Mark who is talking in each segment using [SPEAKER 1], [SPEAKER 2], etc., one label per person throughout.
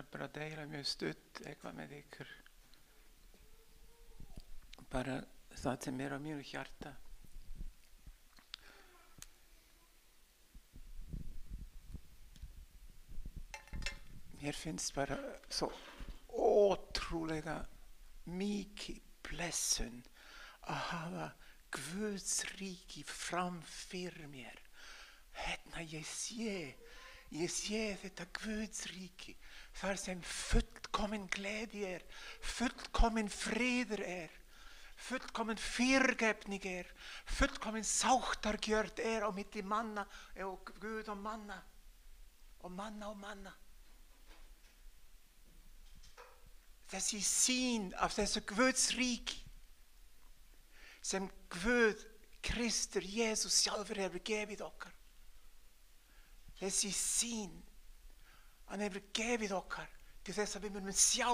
[SPEAKER 1] ætla bara að deila mjög stutt eitthvað með ykkur bara það sem er á mínu hjarta mér finnst bara svo ótrúlega mikið blessun að hafa Guðs ríki fram fyrir mér hérna ég sé þetta Guðs ríki þar sem fullkomin gleði er fullkomin friður er fullkomin fyrirgefning er fullkomin sáttargjörð er á milli manna og Guð og manna og manna og manna. Þessi sín af þessu Guðs ríki sem Guð Kristur Jésús sjálfur hefur gefið okkar þessi sín hann hefur gefið okkar til þess að við munum sjá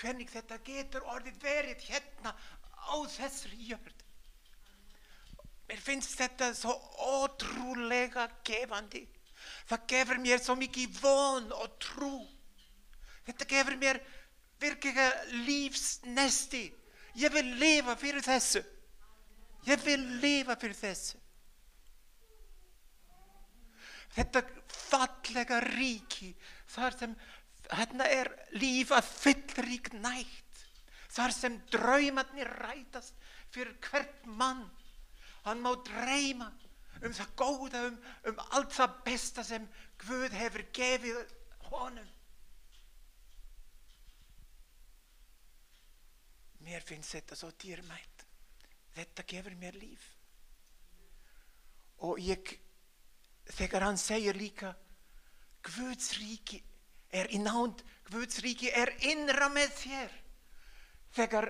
[SPEAKER 1] hvernig þetta getur orðið verið hérna á þessari jörð. Mér finnst þetta svo ótrúlega gefandi. Það gefur mér svo mikið von og trú. Þetta gefur mér virkilega lífsnesti. Ég vil lifa fyrir þessu. Ég vil lifa fyrir þessu. Þetta fallega ríki þar sem hérna er lífa fyllrík nætt þar sem draumarnir rætast fyrir hvert mann. Hann má dreyma um það góða um, um allt það besta sem Guð hefur gefið honum. Mér finnst þetta svo dýrmætt. Þetta gefur mér líf. Og ég þegar hann segir líka Guðs ríki er í nánd Guðs ríki er innra með þér. Þegar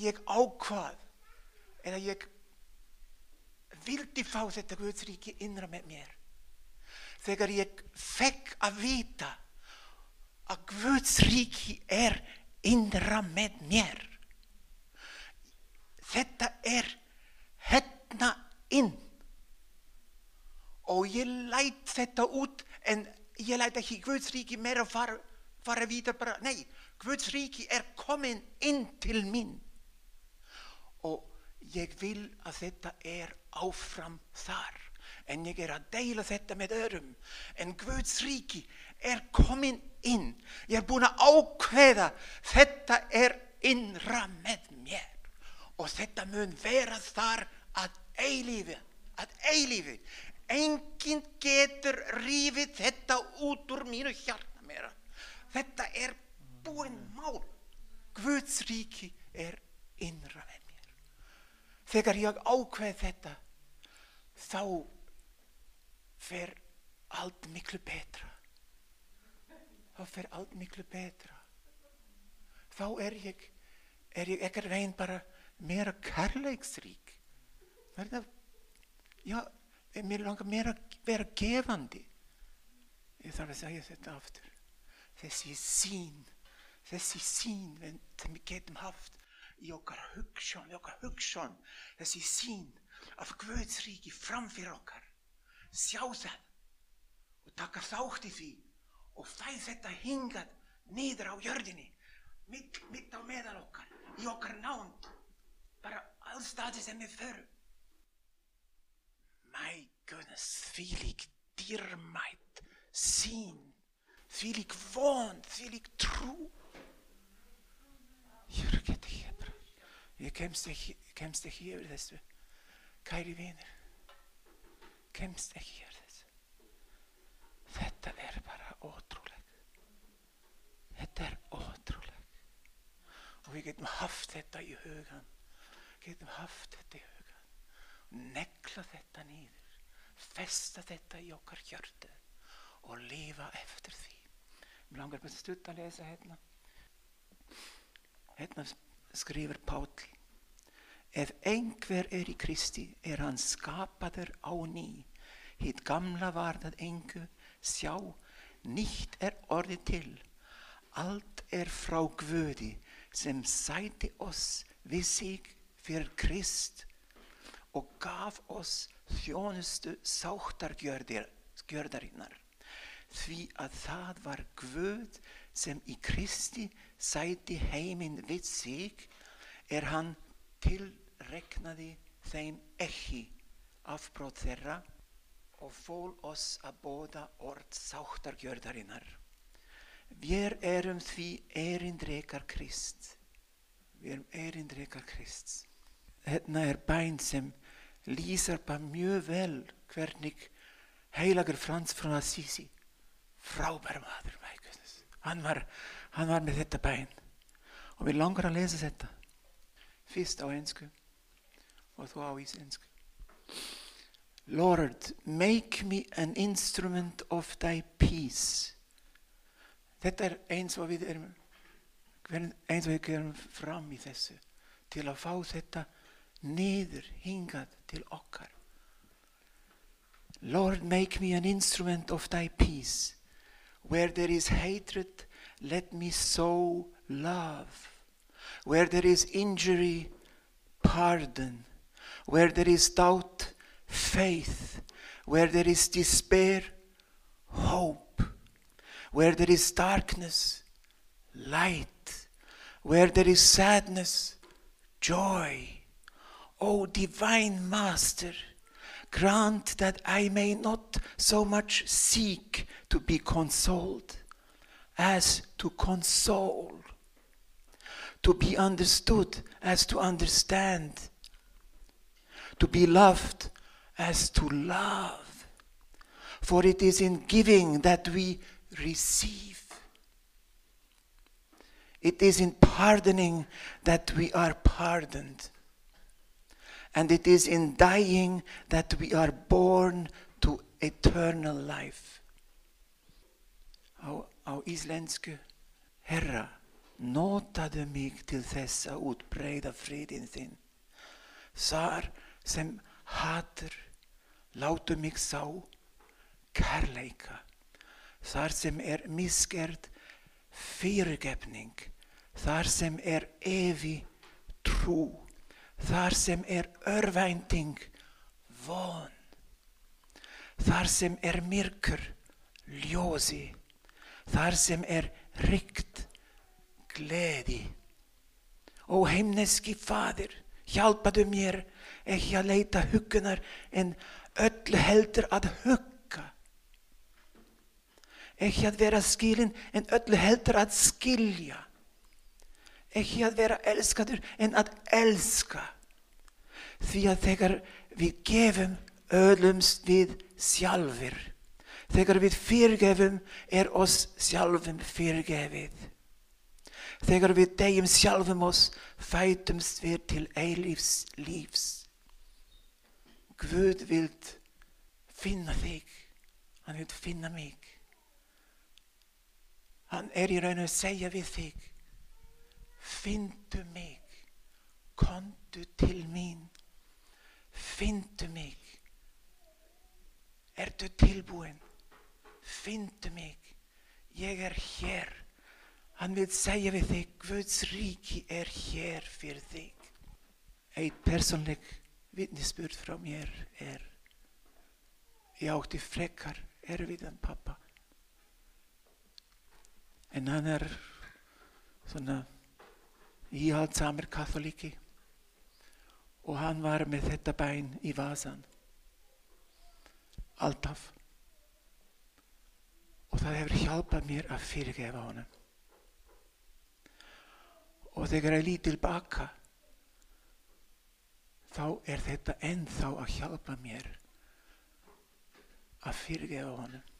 [SPEAKER 1] ég ákvað eða ég vildi fá þetta Guðs ríki innra með mér þegar ég fekk að vita að Guðs ríki er innra með mér þetta er hérna inn. Og ég læt þetta út en ég læt ekki Guðs ríki meira fara, fara vidare bara, nei, Guðs ríki er komin inn til mín. Og ég vil að þetta er áfram þar. En ég er að deila þetta með öðrum. En Guðs ríki er komin inn. Ég er búin að ákveða þetta er innra með mér. Og þetta mun vera þar að eilífi að eilífi enginn getur rífið þetta út úr mínu hjarta meira. Þetta er búinn mál. Guðs ríki er innra með mér. Þegar ég ákveð þetta þá fer allt miklu betra. Þá fer allt miklu betra. Þá er ég er ég ekki reyn bara meira kærleiksrík. Verða já, mér langar meira að vera gefandi. Ég þarf að segja þetta aftur. Þessi sín þessi sín sem við getum haft í okkar hugssjón, í okkar hugssjón þessi sín af Guðs ríki framfyrir okkar. Sjá það og taka þátt í því og fæð þetta hingað niður á jörðinni mitt, mitt á meðal okkar í okkar nánd. Bara allstaði sem við förum my goodness því lík dýrmætt sín því lík von því lík trú ég get ekki bara ég kemst ekki, kemst ekki yfir þessu kæri vinir kemst ekki yfir þessu þetta er bara ótrúleg þetta er ótrúleg og við getum haft þetta í hugan getum haft þetta í hugan negla þetta nýður festa þetta í okkar hjörtu og lifa eftir því. Mér langar bara stutt að lesa hérna. Hérna skrifur Páll ef einhver er í Kristi er hann skapaður á ný. Hitt gamla var það engu. Sjá nýtt er orðið til. Allt er frá Guði sem sæti oss við sig fyrir Krist og gaf oss þjónustu sáttargjördarinnar því að það var Guð sem í Kristi sæti heiminn við sig, er hann tilreknaði þeim ekki afbrót þeirra og fól oss að bóða orð sáttargjörðarinnar. Við erum því erindrekar Krist. Við erum erindrekar Krist. Þetta er bæn sem lýsar bara mjög vel hvernig heilagur Frans frá Assisi, frábær maður, hann var, hann var með þetta bæn og við langar að lesa þetta fyrst á einsku og þú á íslensku. Lord, make me an instrument of thy peace. Þetta er eins og við erum, eins og við gerum fram í þessu til að fá þetta niður hingað til okkar. Lord, make me an instrument of thy peace. Where there is hatred, let me sow love. Where there is injury, pardon. Where there is doubt, faith. Where there is despair, hope. Where there is darkness, light. Where there is sadness, joy. O divine Master, grant that I may not so much seek to be consoled as to console, to be understood as to understand, to be loved as to love. For it is in giving that we receive. It is in pardoning that we are pardoned. And it is in dying that we are born to eternal life. Á, á íslensku, Herra, notaðu mig til þess að útbreyða friðin þinn. Þar sem hatur, látu mig sá kærleika. Þar sem er misgerð fyrirgefning. Þar sem er evi trú. Þar sem er örvænting von. Þar sem er myrkur ljósi. Þar sem er rikt gleði. Ó heimneski fadir, hjálpaðu mér ekki að leita hugunar en öllu heldur að hugga. Ekki að vera skilin en öllu heldur að skilja ekki að vera elskadur en að elska. Því að þegar við gefum öllumst við sjálfur. Þegar við fyrirgefum er oss sjálfum fyrirgefið. Þegar við degjum sjálfum oss fætumst við til eilífs lífs. Guð vild finna þig. Hann vil finna mig. Hann er í raun að segja við þig Findu mig, kondu til mín, findu mig, ertu tilbúin, findu mig, ég er hér. Hann vil segja við þig, Guðs ríki er hér fyrir þig. Eitt personleg vittnisspurð frá mér er, ég átti frekar erfiðan pappa, en hann er svona íhaldsamur katholíki og hann var með þetta bæn í vasan alltaf. Og það hefur hjálpað mér að fyrirgefa honum. Og þegar ég lít tilbaka þá er þetta ennþá að hjálpa mér að fyrirgefa honum.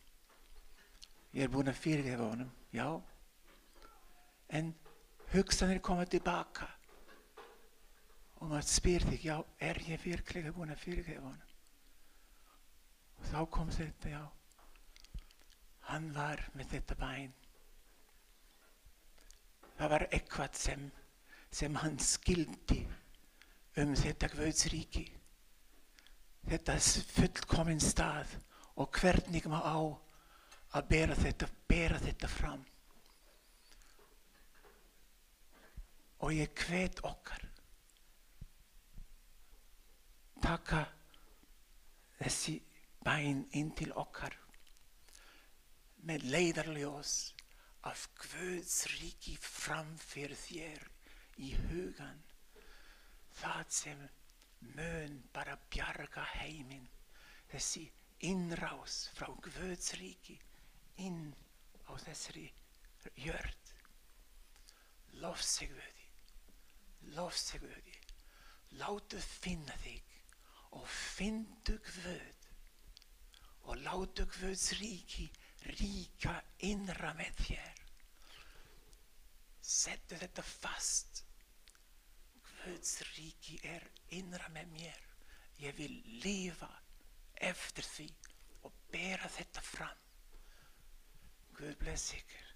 [SPEAKER 1] Ég er búin að fyrirgefa honum já. En hugsanir koma tilbaka og maður spyr þig, já, er ég virkilega búin að fyrirgefa honum? Og þá kom þetta, já, hann var með þetta bæn. Það var eitthvað sem, sem hann skildi um þetta Guðsríki. Þetta fullkominn stað og hvernig maður á að bera þetta, bera þetta fram. Og ég hvet okkar taka þessi bæn inn til okkar með leiðarljós af Guðs ríki fram fyrir þér í hugan. Það sem mun bara bjarga heiminn. Þessi innrás frá Guðs ríki inn á þessari jörð. Lofsegðu því, lofsegðu því. Láttu finna þig og findu Guð og láttu Guðs ríki ríka innra með þér. Settu þetta fast. Guðs ríki er innra með mér. Ég vil lifa eftir því og bera þetta fram. Guð bless ykkur.